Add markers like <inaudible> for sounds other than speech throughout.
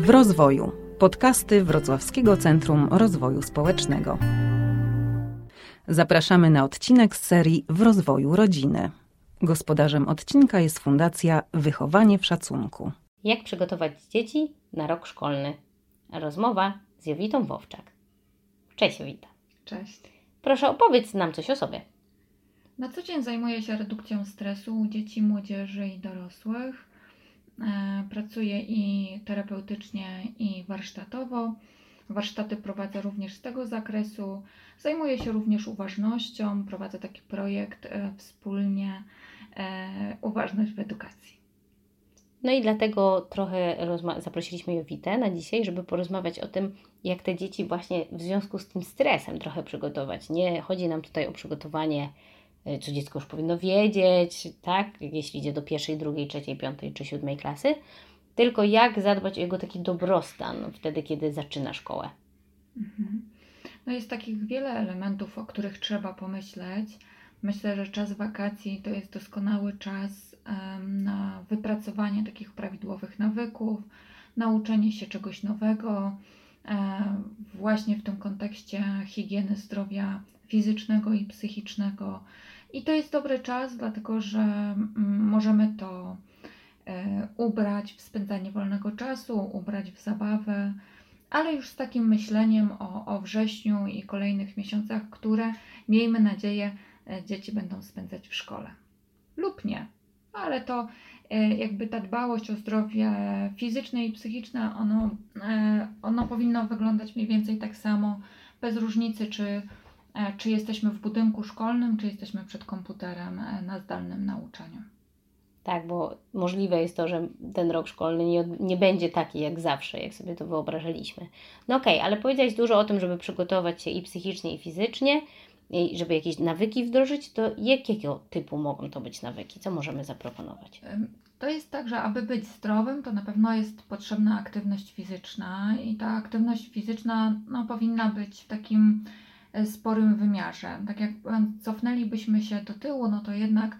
W rozwoju. Podcasty Wrocławskiego Centrum Rozwoju Społecznego. Zapraszamy na odcinek z serii W rozwoju rodziny. Gospodarzem odcinka jest Fundacja Wychowanie w Szacunku. Jak przygotować dzieci na rok szkolny? Rozmowa z Jowitą Wowczak. Cześć Jowita. Cześć. Proszę opowiedz nam coś o sobie. Na co dzień zajmuję się redukcją stresu u dzieci, młodzieży i dorosłych. E, pracuję i terapeutycznie, i warsztatowo. Warsztaty prowadzę również z tego zakresu. Zajmuję się również uważnością. Prowadzę taki projekt e, wspólnie e, Uważność w edukacji. No i dlatego trochę zaprosiliśmy Jowitę na dzisiaj, żeby porozmawiać o tym, jak te dzieci właśnie w związku z tym stresem trochę przygotować. Nie chodzi nam tutaj o przygotowanie co dziecko już powinno wiedzieć, tak? Jeśli idzie do pierwszej, drugiej, trzeciej, piątej czy siódmej klasy, tylko jak zadbać o jego taki dobrostan wtedy, kiedy zaczyna szkołę. Mhm. No jest takich wiele elementów, o których trzeba pomyśleć. Myślę, że czas wakacji to jest doskonały czas na wypracowanie takich prawidłowych nawyków, nauczenie się czegoś nowego, um, właśnie w tym kontekście higieny zdrowia fizycznego i psychicznego. I to jest dobry czas, dlatego że mm, możemy to e, ubrać w spędzanie wolnego czasu, ubrać w zabawę, ale już z takim myśleniem o, o wrześniu i kolejnych miesiącach, które miejmy nadzieję e, dzieci będą spędzać w szkole. Lub nie, ale to e, jakby ta dbałość o zdrowie fizyczne i psychiczne, ono, ono powinno wyglądać mniej więcej tak samo, bez różnicy, czy czy jesteśmy w budynku szkolnym, czy jesteśmy przed komputerem e, na zdalnym nauczaniu. Tak, bo możliwe jest to, że ten rok szkolny nie, nie będzie taki jak zawsze, jak sobie to wyobrażaliśmy. No okej, okay, ale powiedziałeś dużo o tym, żeby przygotować się i psychicznie, i fizycznie, i żeby jakieś nawyki wdrożyć, to jakiego typu mogą to być nawyki? Co możemy zaproponować? To jest tak, że aby być zdrowym, to na pewno jest potrzebna aktywność fizyczna i ta aktywność fizyczna no, powinna być w takim E, sporym wymiarze. Tak jak cofnęlibyśmy się do tyłu, no to jednak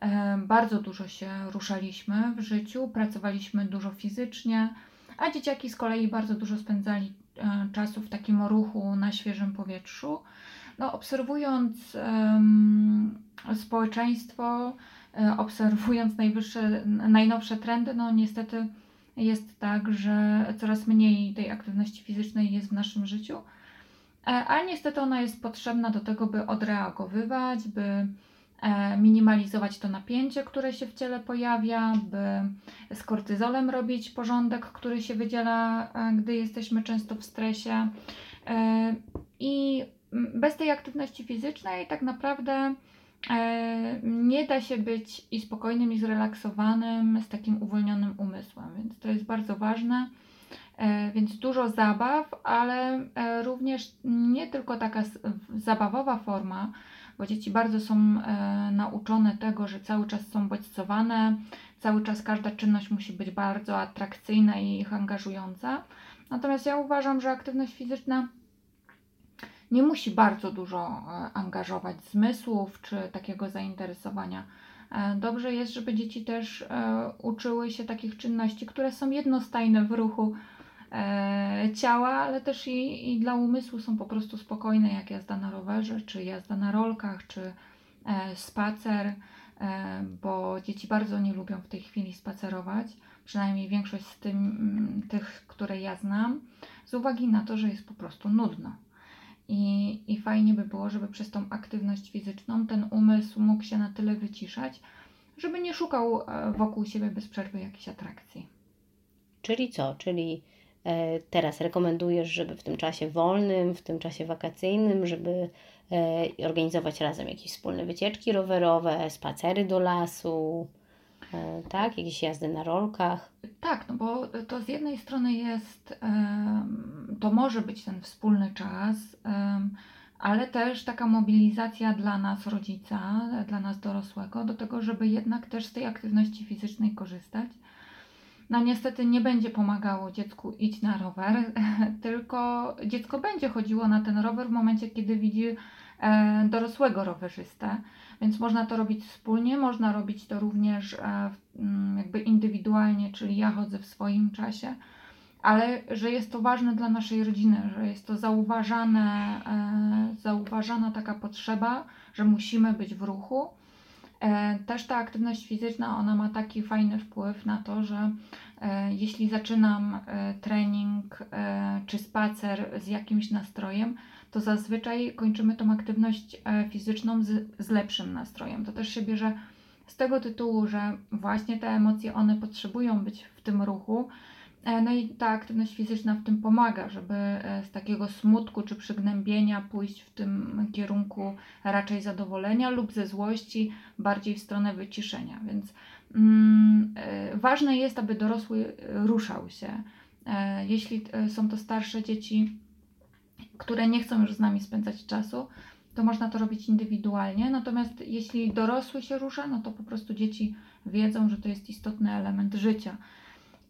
e, bardzo dużo się ruszaliśmy w życiu, pracowaliśmy dużo fizycznie, a dzieciaki z kolei bardzo dużo spędzali e, czasu w takim ruchu na świeżym powietrzu. No, obserwując um, społeczeństwo, obserwując najwyższe, najnowsze trendy, no niestety jest tak, że coraz mniej tej aktywności fizycznej jest w naszym życiu. E, ale niestety ona jest potrzebna do tego, by odreagowywać, by e, minimalizować to napięcie, które się w ciele pojawia, by z kortyzolem robić porządek, który się wydziela, e, gdy jesteśmy często w stresie. I bez tej aktywności fizycznej tak naprawdę nie da się być i spokojnym, i zrelaksowanym, z takim uwolnionym umysłem, więc to jest bardzo ważne. E, więc dużo zabaw, ale e, również nie tylko taka zabawowa forma, bo dzieci bardzo są e, nauczone tego, że cały czas są bodźcowane, cały czas każda czynność musi być bardzo atrakcyjna i ich angażująca. Natomiast ja uważam, że aktywność fizyczna nie musi bardzo dużo angażować zmysłów czy takiego zainteresowania. Dobrze jest, żeby dzieci też uczyły się takich czynności, które są jednostajne w ruchu, ciała, ale też i, i dla umysłu są po prostu spokojne, jak jazda na rowerze, czy jazda na rolkach, czy e, spacer, e, bo dzieci bardzo nie lubią w tej chwili spacerować, przynajmniej większość z tym, mm, tych, które ja znam, z uwagi na to, że jest po prostu nudno. I, I fajnie by było, żeby przez tą aktywność fizyczną ten umysł mógł się na tyle wyciszać, żeby nie szukał e, wokół siebie bez przerwy jakiejś atrakcji. Czyli co? Czyli E, teraz rekomendujesz, żeby w tym czasie wolnym, w tym czasie wakacyjnym, żeby e, organizować razem jakieś wspólne wycieczki rowerowe, spacery do lasu, e, tak? Jakieś jazdy na rolkach. Tak, no bo to z jednej strony jest, to może być ten wspólny czas, ale też taka mobilizacja dla nas rodzica, dla nas dorosłego, do tego, żeby jednak też z tej aktywności fizycznej korzystać no niestety nie będzie pomagało dziecku iść na rower, <laughs> tylko dziecko będzie chodziło na ten rower w momencie, kiedy widzi e, dorosłego rowerzystę. Więc można to robić wspólnie, można robić to również e, jakby indywidualnie, czyli ja chodzę w swoim czasie, ale że jest to ważne dla naszej rodziny, że jest to zauważane, e, zauważana taka potrzeba, że musimy być w ruchu. E, też ta aktywność fizyczna, ona ma taki fajny wpływ na to, że e, jeśli zaczynam e, trening czy spacer z jakimś nastrojem, to zazwyczaj kończymy tą aktywność fizyczną z, z lepszym nastrojem. To też się bierze z tego tytułu, że właśnie te emocje, one potrzebują być w tym ruchu. E, No i ta aktywność fizyczna w tym pomaga, żeby e, z takiego smutku czy przygnębienia pójść w tym kierunku raczej zadowolenia lub ze złości bardziej w stronę wyciszenia. Więc mm, e, ważne jest, aby dorosły ruszał się. Jeśli są to starsze dzieci, które nie chcą już z nami spędzać czasu, to można to robić indywidualnie. Natomiast jeśli dorosły się rusza, no to po prostu dzieci wiedzą, że to jest istotny element życia.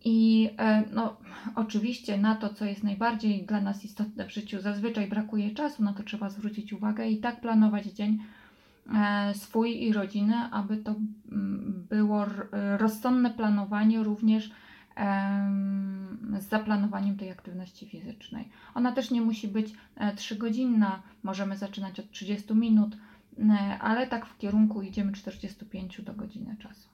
I e, no, oczywiście na to, co jest najbardziej dla nas istotne w życiu, zazwyczaj brakuje czasu, na to trzeba zwrócić uwagę i tak planować dzień e, swój i rodziny, aby to mm, było rozsądne planowanie również z zaplanowaniem tej aktywności fizycznej. Ona też nie musi być e, trzygodzinna, możemy zaczynać od 30 minut, ale tak w kierunku idziemy 45 do godziny czasu.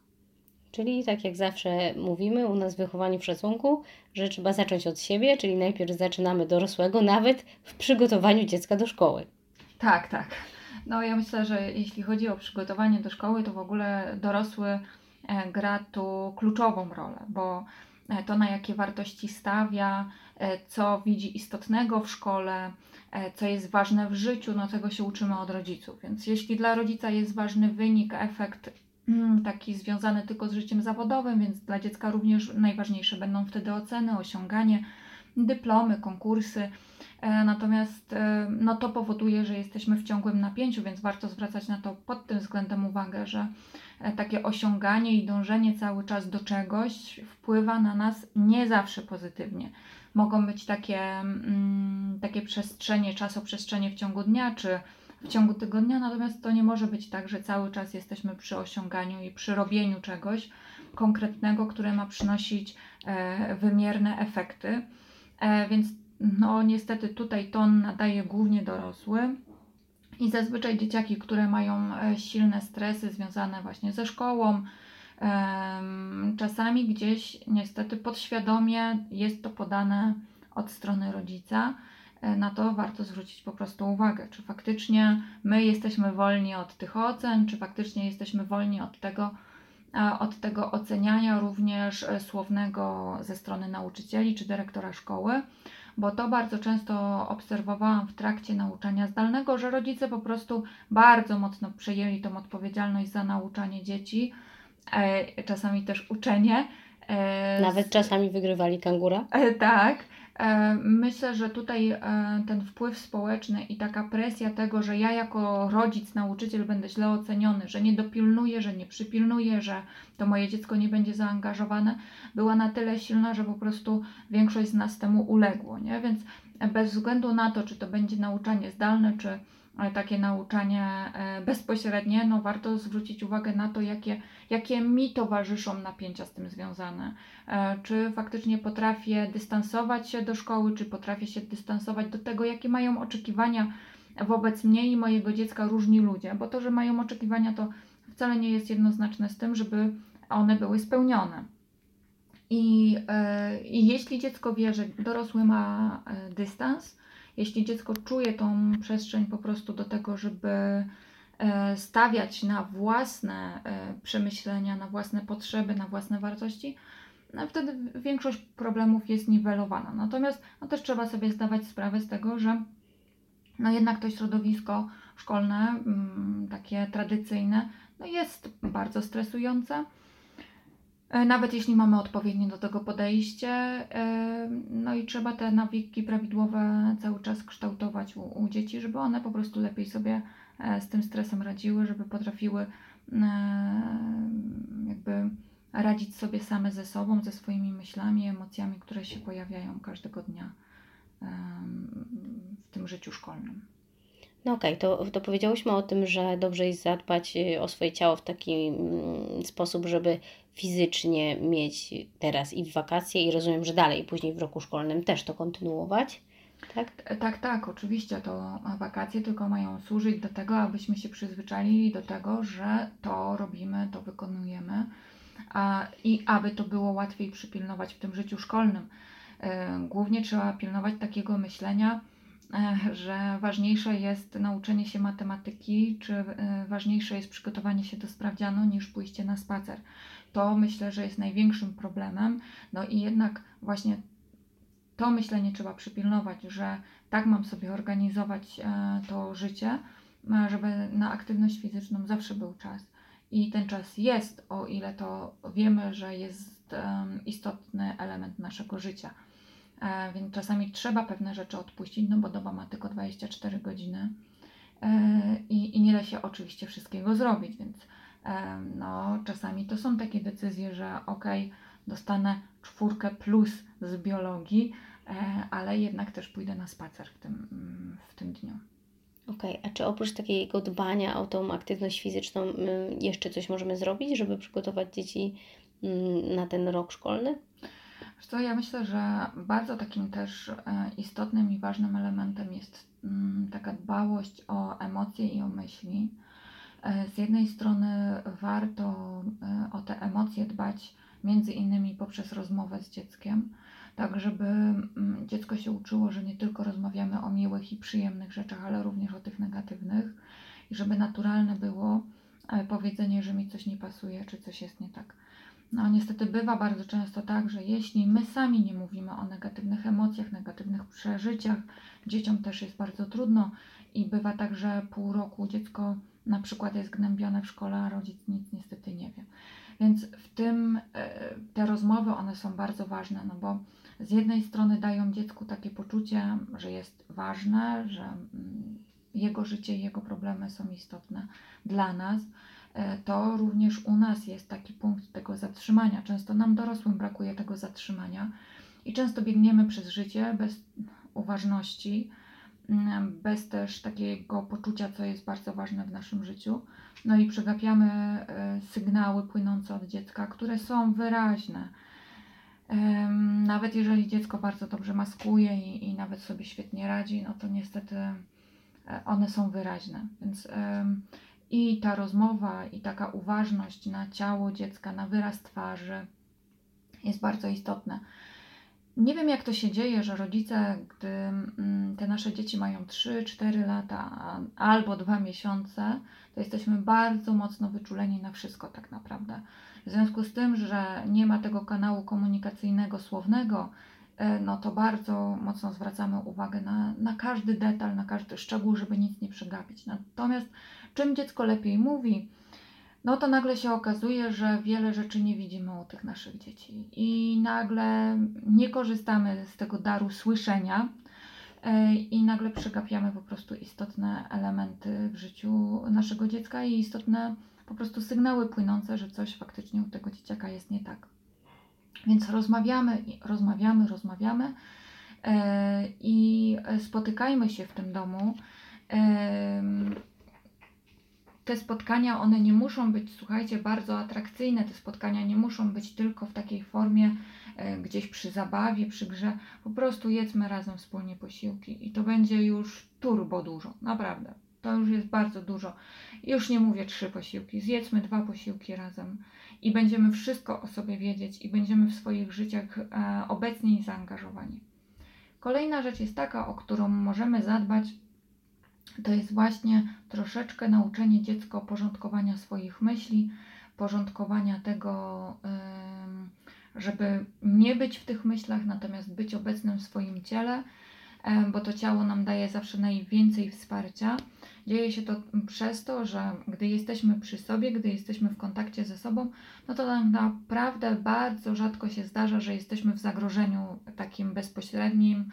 Czyli tak jak zawsze mówimy u nas w wychowaniu w szacunku, że trzeba zacząć od siebie, czyli najpierw zaczynamy dorosłego, nawet w przygotowaniu dziecka do szkoły. Tak, tak. No ja myślę, że jeśli chodzi o przygotowanie do szkoły, to w ogóle dorosły e, gra tu kluczową rolę, bo e, to na jakie wartości stawia, e, co widzi istotnego w szkole, co jest ważne w życiu, no tego się uczymy od rodziców. Więc jeśli dla rodzica jest ważny wynik, efekt taki związany tylko z życiem zawodowym, więc dla dziecka również najważniejsze będą wtedy oceny, osiąganie, dyplomy, konkursy. E, Natomiast e, no to powoduje, że jesteśmy w ciągłym napięciu, więc warto zwracać na to pod tym względem uwagę, że e, takie osiąganie i dążenie cały czas do czegoś wpływa na nas nie zawsze pozytywnie. Mogą być takie, mm, takie przestrzenie, czasoprzestrzenie w ciągu dnia czy w ciągu tygodnia, natomiast to nie może być tak, że cały czas jesteśmy przy osiąganiu i przy robieniu czegoś konkretnego, które ma przynosić e, wymierne efekty. E, więc no niestety tutaj ton nadaje głównie dorosły i zazwyczaj dzieciaki, które mają e, silne stresy związane właśnie ze szkołą, czasami gdzieś niestety podświadomie jest to podane od strony rodzica. E, Na to warto zwrócić po prostu uwagę, czy faktycznie my jesteśmy wolni od tych ocen, czy faktycznie jesteśmy wolni od tego, od tego oceniania również e, słownego ze strony nauczycieli czy dyrektora szkoły, bo to bardzo często obserwowałam w trakcie nauczania zdalnego, że rodzice po prostu bardzo mocno przejęli tą odpowiedzialność za nauczanie dzieci, e, czasami też uczenie. Nawet czasami wygrywali kangura. Tak. E, Myślę, że tutaj e, ten wpływ społeczny i taka presja tego, że ja jako rodzic, nauczyciel będę źle oceniony, że nie dopilnuję, że nie przypilnuję, że to moje dziecko nie będzie zaangażowane, była na tyle silna, że po prostu większość z nas temu uległo, nie? Więc bez względu na to, czy to będzie nauczanie zdalne, czy takie nauczanie e, bezpośrednie, no warto zwrócić uwagę na to, jakie, jakie mi towarzyszą napięcia z tym związane. E, Czy faktycznie potrafię dystansować się do szkoły, czy potrafię się dystansować do tego, jakie mają oczekiwania wobec mnie i mojego dziecka różni ludzie, bo to, że mają oczekiwania, to wcale nie jest jednoznaczne z tym, żeby one były spełnione. I, e, i jeśli dziecko wie, że dorosły ma dystans, jeśli dziecko czuje tą przestrzeń po prostu do tego, żeby e, stawiać na własne e, przemyślenia, na własne potrzeby, na własne wartości, no wtedy większość problemów jest niwelowana. Natomiast no też trzeba sobie zdawać sprawę z tego, że no jednak to środowisko szkolne, mm, takie tradycyjne, no jest bardzo stresujące. E, Nawet jeśli mamy odpowiednie do tego podejście, e, no i trzeba te nawyki prawidłowe cały czas kształtować u, u dzieci, żeby one po prostu lepiej sobie e, z tym stresem radziły, żeby potrafiły jakby radzić sobie same ze sobą, ze swoimi myślami, emocjami, które się pojawiają każdego dnia w tym życiu szkolnym. No okej, okay, to, to powiedziałyśmy o tym, że dobrze jest zadbać y, o swoje ciało w taki mm, sposób, żeby fizycznie mieć teraz i w wakacje i rozumiem, że dalej, później w roku szkolnym też to kontynuować. Tak? Tak, tak, oczywiście to wakacje tylko mają służyć do tego, abyśmy się przyzwyczaili do tego, że to robimy, to wykonujemy a, i aby to było łatwiej przypilnować w tym życiu szkolnym. E, głównie trzeba pilnować takiego myślenia, e, że ważniejsze jest nauczenie się matematyki, czy e, ważniejsze jest przygotowanie się do sprawdzianu niż pójście na spacer. To myślę, że jest największym problemem. No i jednak właśnie to myślenie trzeba przypilnować, że tak mam sobie organizować to życie, żeby na aktywność fizyczną zawsze był czas. I ten czas jest, o ile to wiemy, że jest istotny element naszego życia. E, więc czasami trzeba pewne rzeczy odpuścić, no bo doba ma tylko 24 godziny e, i, i nie da się oczywiście wszystkiego zrobić, więc e, no, czasami to są takie decyzje, że ok, dostanę czwórkę plus z biologii, ale jednak też pójdę na spacer w tym, w tym dniu. Okej, okay. a czy oprócz takiego dbania o tą aktywność fizyczną jeszcze coś możemy zrobić, żeby przygotować dzieci na ten rok szkolny? Co ja myślę, że bardzo takim też e, istotnym i ważnym elementem jest mm, taka dbałość o emocje i o myśli. E, z jednej strony warto e, o te emocje dbać między innymi poprzez rozmowę z dzieckiem, tak żeby mm, dziecko się uczyło, że nie tylko rozmawiamy o miłych i przyjemnych rzeczach, ale również o tych negatywnych i żeby naturalne było powiedzenie, że mi coś nie pasuje, czy coś jest nie tak. No niestety bywa bardzo często tak, że jeśli my sami nie mówimy o negatywnych emocjach, negatywnych przeżyciach, dzieciom też jest bardzo trudno i bywa tak, że pół roku dziecko na przykład jest gnębione w szkole, a rodzic nic niestety nie wie. Więc w tym e, te rozmowy one są bardzo ważne, no bo z jednej strony dają dziecku takie poczucie, że jest ważne, że mm, jego życie i jego problemy są istotne dla nas, to również u nas jest taki punkt tego zatrzymania. Często nam dorosłym brakuje tego zatrzymania i często biegniemy przez życie bez uważności, bez też takiego poczucia, co jest bardzo ważne w naszym życiu. No i przegapiamy e, sygnały płynące od dziecka, które są wyraźne. Nawet jeżeli dziecko bardzo dobrze maskuje i, i nawet sobie świetnie radzi, no to niestety e, one są wyraźne. Więc i ta rozmowa, i taka uważność na ciało dziecka, na wyraz twarzy jest bardzo istotna. Nie wiem, jak to się dzieje, że rodzice, gdy mm, te nasze dzieci mają 3-4 lata albo 2 miesiące, to jesteśmy bardzo mocno wyczuleni na wszystko, tak naprawdę. W związku z tym, że nie ma tego kanału komunikacyjnego, słownego, no to bardzo mocno zwracamy uwagę na, na każdy detal, na każdy szczegół, żeby nic nie przegapić. Natomiast czym dziecko lepiej mówi, no to nagle się okazuje, że wiele rzeczy nie widzimy u tych naszych dzieci i nagle nie korzystamy z tego daru słyszenia e, i nagle przegapiamy po prostu istotne elementy w życiu naszego dziecka i istotne po prostu sygnały płynące, że coś faktycznie u tego dzieciaka jest nie tak. Więc rozmawiamy, rozmawiamy, rozmawiamy e, i spotykajmy się w tym domu te spotkania, one nie muszą być, słuchajcie, bardzo atrakcyjne. Te spotkania nie muszą być tylko w takiej formie e, gdzieś przy zabawie, przy grze. Po prostu jedzmy razem wspólnie posiłki i to będzie już turbo dużo, naprawdę. To już jest bardzo dużo. Już nie mówię trzy posiłki, zjedzmy dwa posiłki razem i będziemy wszystko o sobie wiedzieć i będziemy w swoich życiach e, obecni i zaangażowani. Kolejna rzecz jest taka, o którą możemy zadbać to jest właśnie troszeczkę nauczenie dziecko porządkowania swoich myśli, porządkowania tego, żeby nie być w tych myślach, natomiast być obecnym w swoim ciele, bo to ciało nam daje zawsze najwięcej wsparcia. Dzieje się to przez to, że gdy jesteśmy przy sobie, gdy jesteśmy w kontakcie ze sobą, no to tak naprawdę bardzo rzadko się zdarza, że jesteśmy w zagrożeniu takim bezpośrednim,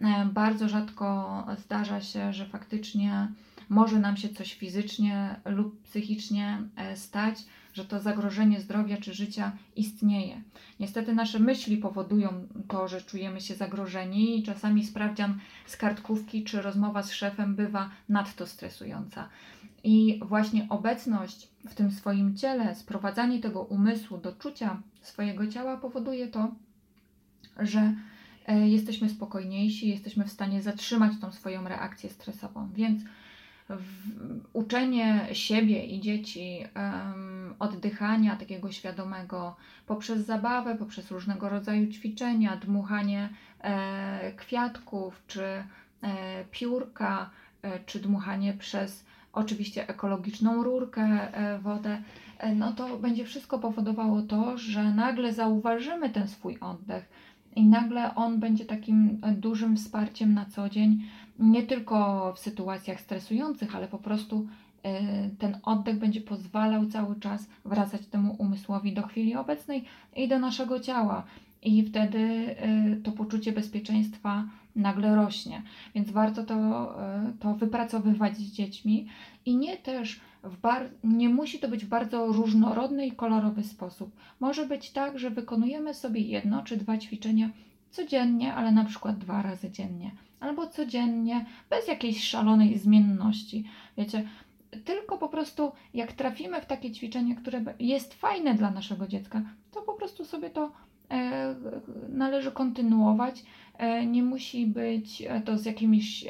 E, bardzo rzadko zdarza się, że faktycznie może nam się coś fizycznie lub psychicznie e, stać, że to zagrożenie zdrowia czy życia istnieje. Niestety nasze myśli powodują to, że czujemy się zagrożeni i czasami sprawdzian z kartkówki czy rozmowa z szefem bywa nadto stresująca. I właśnie obecność w tym swoim ciele, sprowadzanie tego umysłu do czucia swojego ciała powoduje to, że e, jesteśmy spokojniejsi, jesteśmy w stanie zatrzymać tą swoją reakcję stresową. Więc uczenie siebie i dzieci um, oddychania takiego świadomego poprzez zabawę, poprzez różnego rodzaju ćwiczenia, dmuchanie e, kwiatków czy e, piórka, e, czy dmuchanie przez oczywiście ekologiczną rurkę, e, wodę, e, no to będzie wszystko powodowało to, że nagle zauważymy ten swój oddech i nagle on będzie takim e, dużym wsparciem na co dzień, nie tylko w sytuacjach stresujących, ale po prostu ten oddech będzie pozwalał cały czas wracać temu umysłowi do chwili obecnej i do naszego ciała. I wtedy to poczucie bezpieczeństwa nagle rośnie. Więc warto to, e, to wypracowywać z dziećmi i nie też w bar- nie musi to być w bardzo różnorodny i kolorowy sposób. Może być tak, że wykonujemy sobie jedno czy dwa ćwiczenia codziennie, ale na przykład dwa razy dziennie, albo codziennie, bez jakiejś szalonej zmienności. Wiecie, tylko po prostu jak trafimy w takie ćwiczenie, które jest fajne dla naszego dziecka, to po prostu sobie to e, należy kontynuować E, nie musi być e, to z jakimiś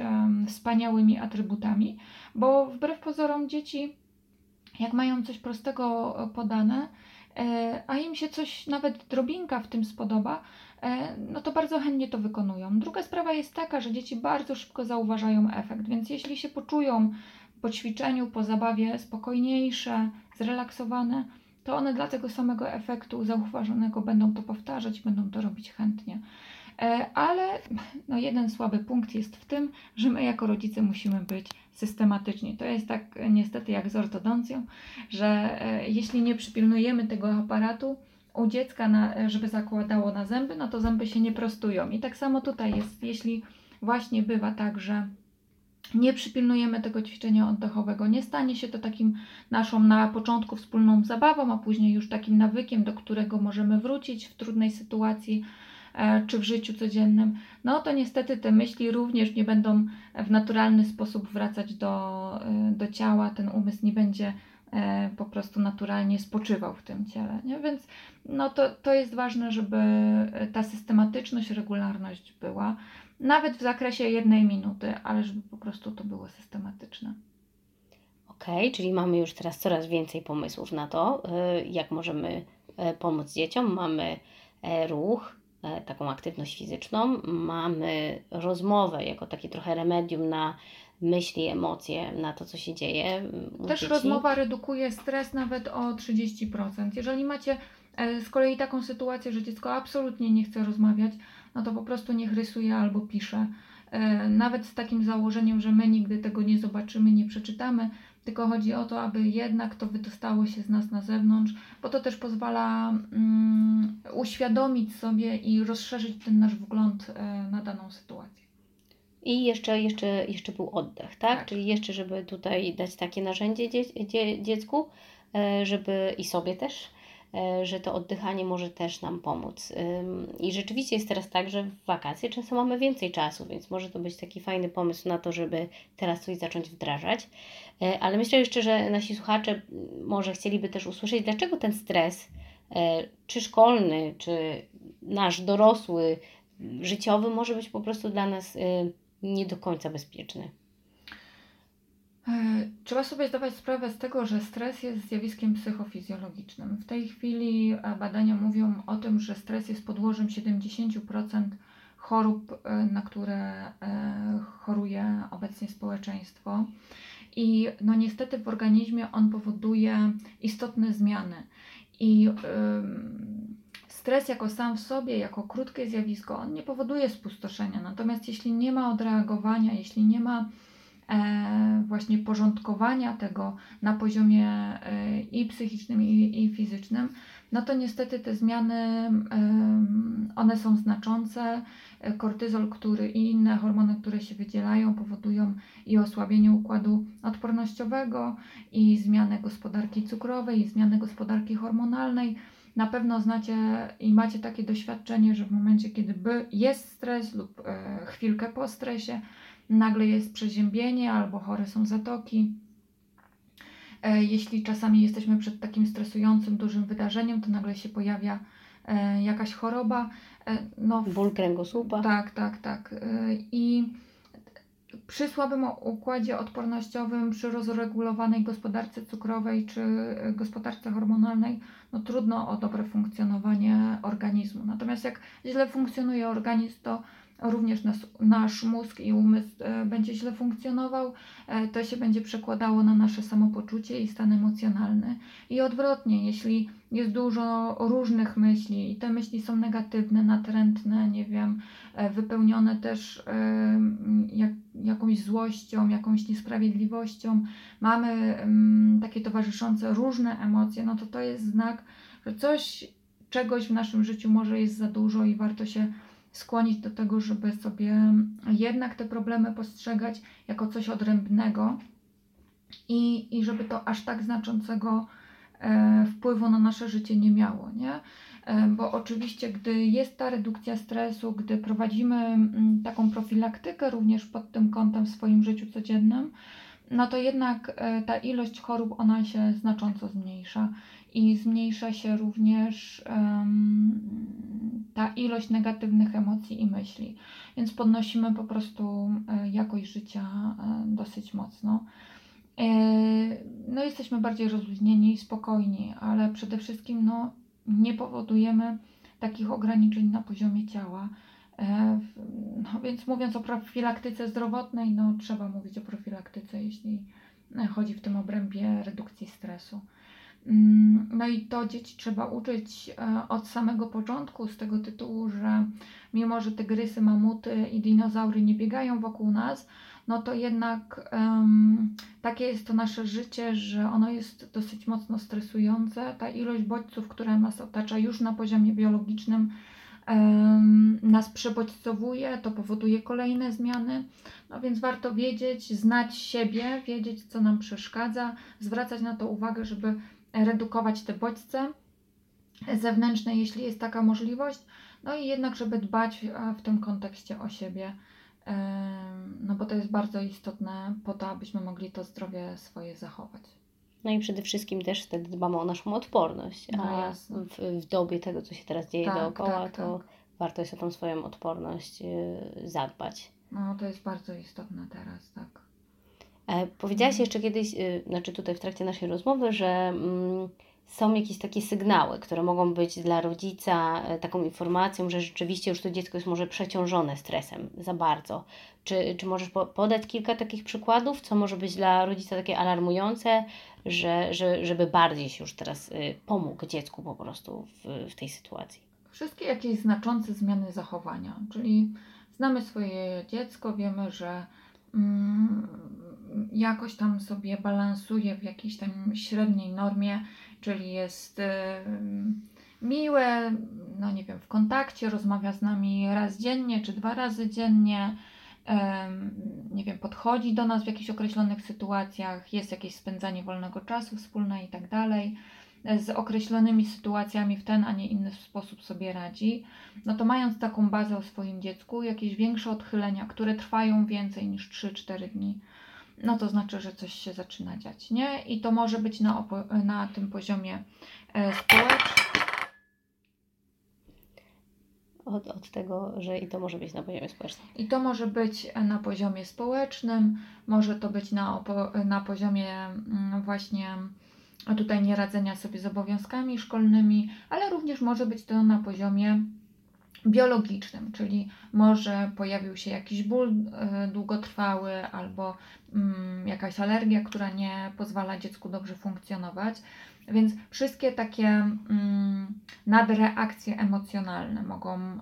wspaniałymi atrybutami, bo wbrew pozorom dzieci, jak mają coś prostego e, podane, a im się coś, nawet drobinka w tym spodoba, no to bardzo chętnie to wykonują. Druga sprawa jest taka, że dzieci bardzo szybko zauważają efekt, więc jeśli się poczują po ćwiczeniu, po zabawie spokojniejsze, zrelaksowane, to one dla tego samego efektu zauważonego będą to powtarzać, będą to robić chętnie. E, ale no jeden słaby punkt jest w tym, że my jako rodzice musimy być systematyczni. To jest tak niestety jak z ortodoncją, że e, jeśli nie przypilnujemy tego aparatu, u dziecka, na, żeby zakładało na zęby, no to zęby się nie prostują. I tak samo tutaj jest, jeśli właśnie bywa tak, że nie przypilnujemy tego ćwiczenia oddechowego, nie stanie się to takim naszą na początku wspólną zabawą, a później już takim nawykiem, do którego możemy wrócić w trudnej sytuacji, E, czy w życiu codziennym, no to niestety te myśli również nie będą w naturalny sposób wracać do, e, do ciała, ten umysł nie będzie e, po prostu naturalnie spoczywał w tym ciele. Nie? Więc no to, to jest ważne, żeby ta systematyczność, regularność była, nawet w zakresie jednej minuty, ale żeby po prostu to było systematyczne. Okej, okay, czyli mamy już teraz coraz więcej pomysłów na to, jak możemy pomóc dzieciom. Mamy ruch, E, taką aktywność fizyczną, mamy rozmowę jako takie trochę remedium na myśli, emocje, na to, co się dzieje. Też dzieci. rozmowa redukuje stres nawet o 30%. Jeżeli macie e, z kolei taką sytuację, że dziecko absolutnie nie chce rozmawiać, no to po prostu niech rysuje albo pisze. E, nawet z takim założeniem, że my nigdy tego nie zobaczymy, nie przeczytamy, tylko chodzi o to, aby jednak to wydostało się z nas na zewnątrz, bo to też pozwala um, uświadomić sobie i rozszerzyć ten nasz wgląd e, na daną sytuację. I jeszcze, jeszcze, jeszcze był oddech, tak? tak? Czyli jeszcze, żeby tutaj dać takie narzędzie dzie, dzie, dziecku, e, żeby i sobie też, że to oddychanie może też nam pomóc. I rzeczywiście jest teraz tak, że w wakacje często mamy więcej czasu, więc może to być taki fajny pomysł na to, żeby teraz coś zacząć wdrażać. E, ale myślę jeszcze, że nasi słuchacze może chcieliby też usłyszeć, dlaczego ten stres, e, czy szkolny, czy nasz dorosły, życiowy, może być po prostu dla nas nie do końca bezpieczny. E, trzeba sobie zdawać sprawę z tego, że stres jest zjawiskiem psychofizjologicznym. W tej chwili e, badania mówią o tym, że stres jest podłożem 70% chorób, e, na które choruje obecnie społeczeństwo. I no niestety w organizmie on powoduje istotne zmiany. I stres jako sam w sobie, jako krótkie zjawisko, on nie powoduje spustoszenia. Natomiast jeśli nie ma odreagowania, jeśli nie ma właśnie porządkowania tego na poziomie e, i psychicznym, i, i fizycznym, no to niestety te zmiany, one są znaczące. Kortyzol, który i inne hormony, które się wydzielają, powodują i osłabienie układu odpornościowego, i zmianę gospodarki cukrowej, i zmianę gospodarki hormonalnej. Na pewno znacie i macie takie doświadczenie, że w momencie, kiedy jest stres lub e, chwilkę po stresie, nagle jest przeziębienie albo chore są zatoki. E, jeśli czasami jesteśmy przed takim stresującym, dużym wydarzeniem, to nagle się pojawia e, jakaś choroba. No, Ból kręgosłupa. Tak, tak, tak. I przy słabym układzie odpornościowym, przy rozregulowanej gospodarce cukrowej czy gospodarce hormonalnej, no trudno o dobre funkcjonowanie organizmu. Natomiast jak źle funkcjonuje organizm, to również nas, nasz mózg i umysł e, będzie źle funkcjonował, e, to się będzie przekładało na nasze samopoczucie i stan emocjonalny. I odwrotnie, jeśli jest dużo różnych myśli i te myśli są negatywne, natrętne, nie wiem, e, wypełnione też jak, jakąś złością, jakąś niesprawiedliwością, mamy takie towarzyszące różne emocje, no to to jest znak, że coś, czegoś w naszym życiu może jest za dużo i warto się skłonić do tego, żeby sobie jednak te problemy postrzegać jako coś odrębnego i, i żeby to aż tak znaczącego e, wpływu na nasze życie nie miało, nie? E, bo oczywiście, gdy jest ta redukcja stresu, gdy prowadzimy m, taką profilaktykę również pod tym kątem w swoim życiu codziennym, no to jednak e, ta ilość chorób ona się znacząco zmniejsza i zmniejsza się również um, ta ilość negatywnych emocji i myśli. Więc podnosimy po prostu e, jakość życia e, dosyć mocno. No, jesteśmy bardziej rozluźnieni i spokojni, ale przede wszystkim no, nie powodujemy takich ograniczeń na poziomie ciała. No, więc mówiąc o profilaktyce zdrowotnej, no, trzeba mówić o profilaktyce, jeśli chodzi w tym obrębie redukcji stresu. No i to dzieci trzeba uczyć e, od samego początku z tego tytułu, że mimo, że tygrysy, mamuty i dinozaury nie biegają wokół nas, no to jednak um, takie jest to nasze życie, że ono jest dosyć mocno stresujące. Ta ilość bodźców, która nas otacza już na poziomie biologicznym, um, nas przebodźcowuje, to powoduje kolejne zmiany. No więc warto wiedzieć, znać siebie, wiedzieć, co nam przeszkadza, zwracać na to uwagę, żeby redukować te bodźce zewnętrzne, jeśli jest taka możliwość. No i jednak, żeby dbać w tym kontekście o siebie, no bo to jest bardzo istotne po to, abyśmy mogli to zdrowie swoje zachować. No i przede wszystkim też wtedy dbamy o naszą odporność, no a w, w dobie tego, co się teraz dzieje tak, dookoła, tak, to tak. warto jest o tą swoją odporność y, zadbać. No to jest bardzo istotne teraz, tak. E, powiedziałaś jeszcze kiedyś, y, znaczy tutaj w trakcie naszej rozmowy, że mm, są jakieś takie sygnały, które mogą być dla rodzica e, taką informacją, że rzeczywiście już to dziecko jest może przeciążone stresem za bardzo. Czy, czy możesz podać kilka takich przykładów, co może być dla rodzica takie alarmujące, że, że, żeby bardziej się już teraz y, pomógł dziecku po prostu w, w tej sytuacji? Wszystkie jakieś znaczące zmiany zachowania, czyli znamy swoje dziecko, wiemy, że mm, jakoś tam sobie balansuje w jakiejś tam średniej normie, czyli jest miłe, no nie wiem, w kontakcie, rozmawia z nami raz dziennie czy dwa razy dziennie, nie wiem, podchodzi do nas w jakichś określonych sytuacjach, jest jakieś spędzanie wolnego czasu wspólne i tak dalej z określonymi sytuacjami w ten, a nie inny sposób sobie radzi, no to mając taką bazę o swoim dziecku, jakieś większe odchylenia, które trwają więcej niż 3-4 dni, no to znaczy, że coś się zaczyna dziać, nie? I to może być na, na tym poziomie e, społecznym. Od, od tego, że i to może być na poziomie społecznym. I to może być na poziomie społecznym, może to być na, na poziomie mm, właśnie tutaj nieradzenia sobie z obowiązkami szkolnymi, ale również może być to na poziomie biologicznym, czyli może pojawił się jakiś ból e, długotrwały albo mm, jakaś alergia, która nie pozwala dziecku dobrze funkcjonować. Więc wszystkie takie mm, nadreakcje emocjonalne mogą e,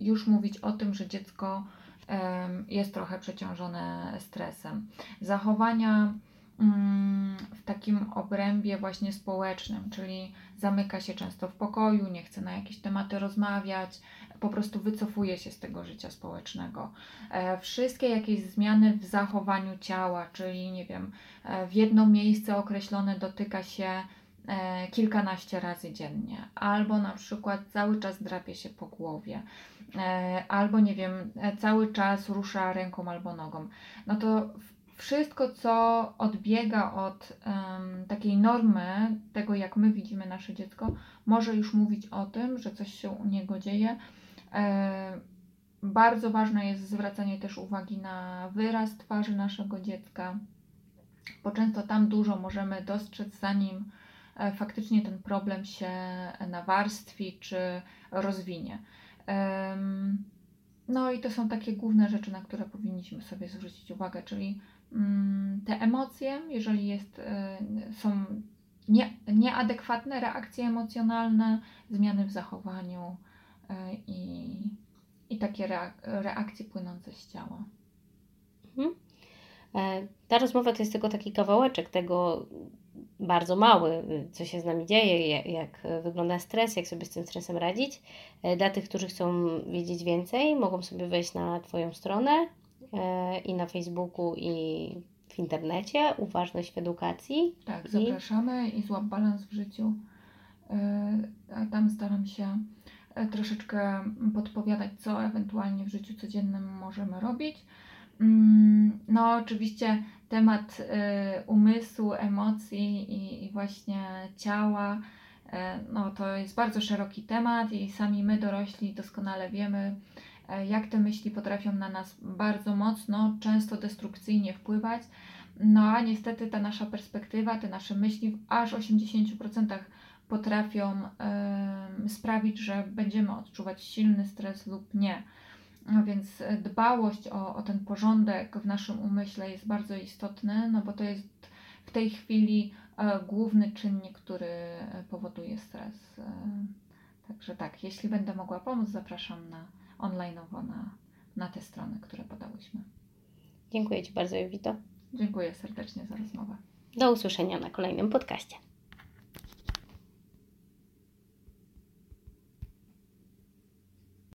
już mówić o tym, że dziecko e, jest trochę przeciążone stresem. Zachowania w takim obrębie właśnie społecznym, czyli zamyka się często w pokoju, nie chce na jakieś tematy rozmawiać, po prostu wycofuje się z tego życia społecznego. E, wszystkie jakieś zmiany w zachowaniu ciała, czyli nie wiem, e, w jedno miejsce określone dotyka się e, kilkanaście razy dziennie, albo na przykład cały czas drapie się po głowie, albo nie wiem, cały czas rusza ręką albo nogą, no to wszystko, co odbiega od um, takiej normy, tego jak my widzimy nasze dziecko, może już mówić o tym, że coś się u niego dzieje. E, bardzo ważne jest zwracanie też uwagi na wyraz twarzy naszego dziecka, bo często tam dużo możemy dostrzec, zanim e, faktycznie ten problem się nawarstwi czy rozwinie. No i to są takie główne rzeczy, na które powinniśmy sobie zwrócić uwagę, czyli Mm, te emocje, jeżeli jest, y, są nie, nieadekwatne reakcje emocjonalne, zmiany w zachowaniu y, i, i takie reakcje płynące z ciała. Mhm. E, ta rozmowa to jest tylko taki kawałeczek tego bardzo mały, co się z nami dzieje, jak wygląda stres, jak sobie z tym stresem radzić. E, dla tych, którzy chcą wiedzieć więcej, mogą sobie wejść na Twoją stronę i na Facebooku, i w internecie, uważność w edukacji. Tak, I... zapraszamy i złap balans w życiu. Tam staram się troszeczkę podpowiadać, co ewentualnie w życiu codziennym możemy robić. Mm, no, oczywiście temat umysłu, emocji i, właśnie ciała, no to jest bardzo szeroki temat i sami my dorośli doskonale wiemy, E, jak te myśli potrafią na nas bardzo mocno, często destrukcyjnie wpływać. No a niestety ta nasza perspektywa, te nasze myśli w aż 80% potrafią y, sprawić, że będziemy odczuwać silny stres lub nie. No więc dbałość o, o ten porządek w naszym umyśle jest bardzo istotny, no bo to jest w tej chwili y, główny czynnik, który powoduje stres. Także tak, jeśli będę mogła pomóc, zapraszam na online'owo na, na te strony, które podałyśmy. Dziękuję Ci bardzo, Jowito. Dziękuję serdecznie za rozmowę. Do usłyszenia na kolejnym podcaście.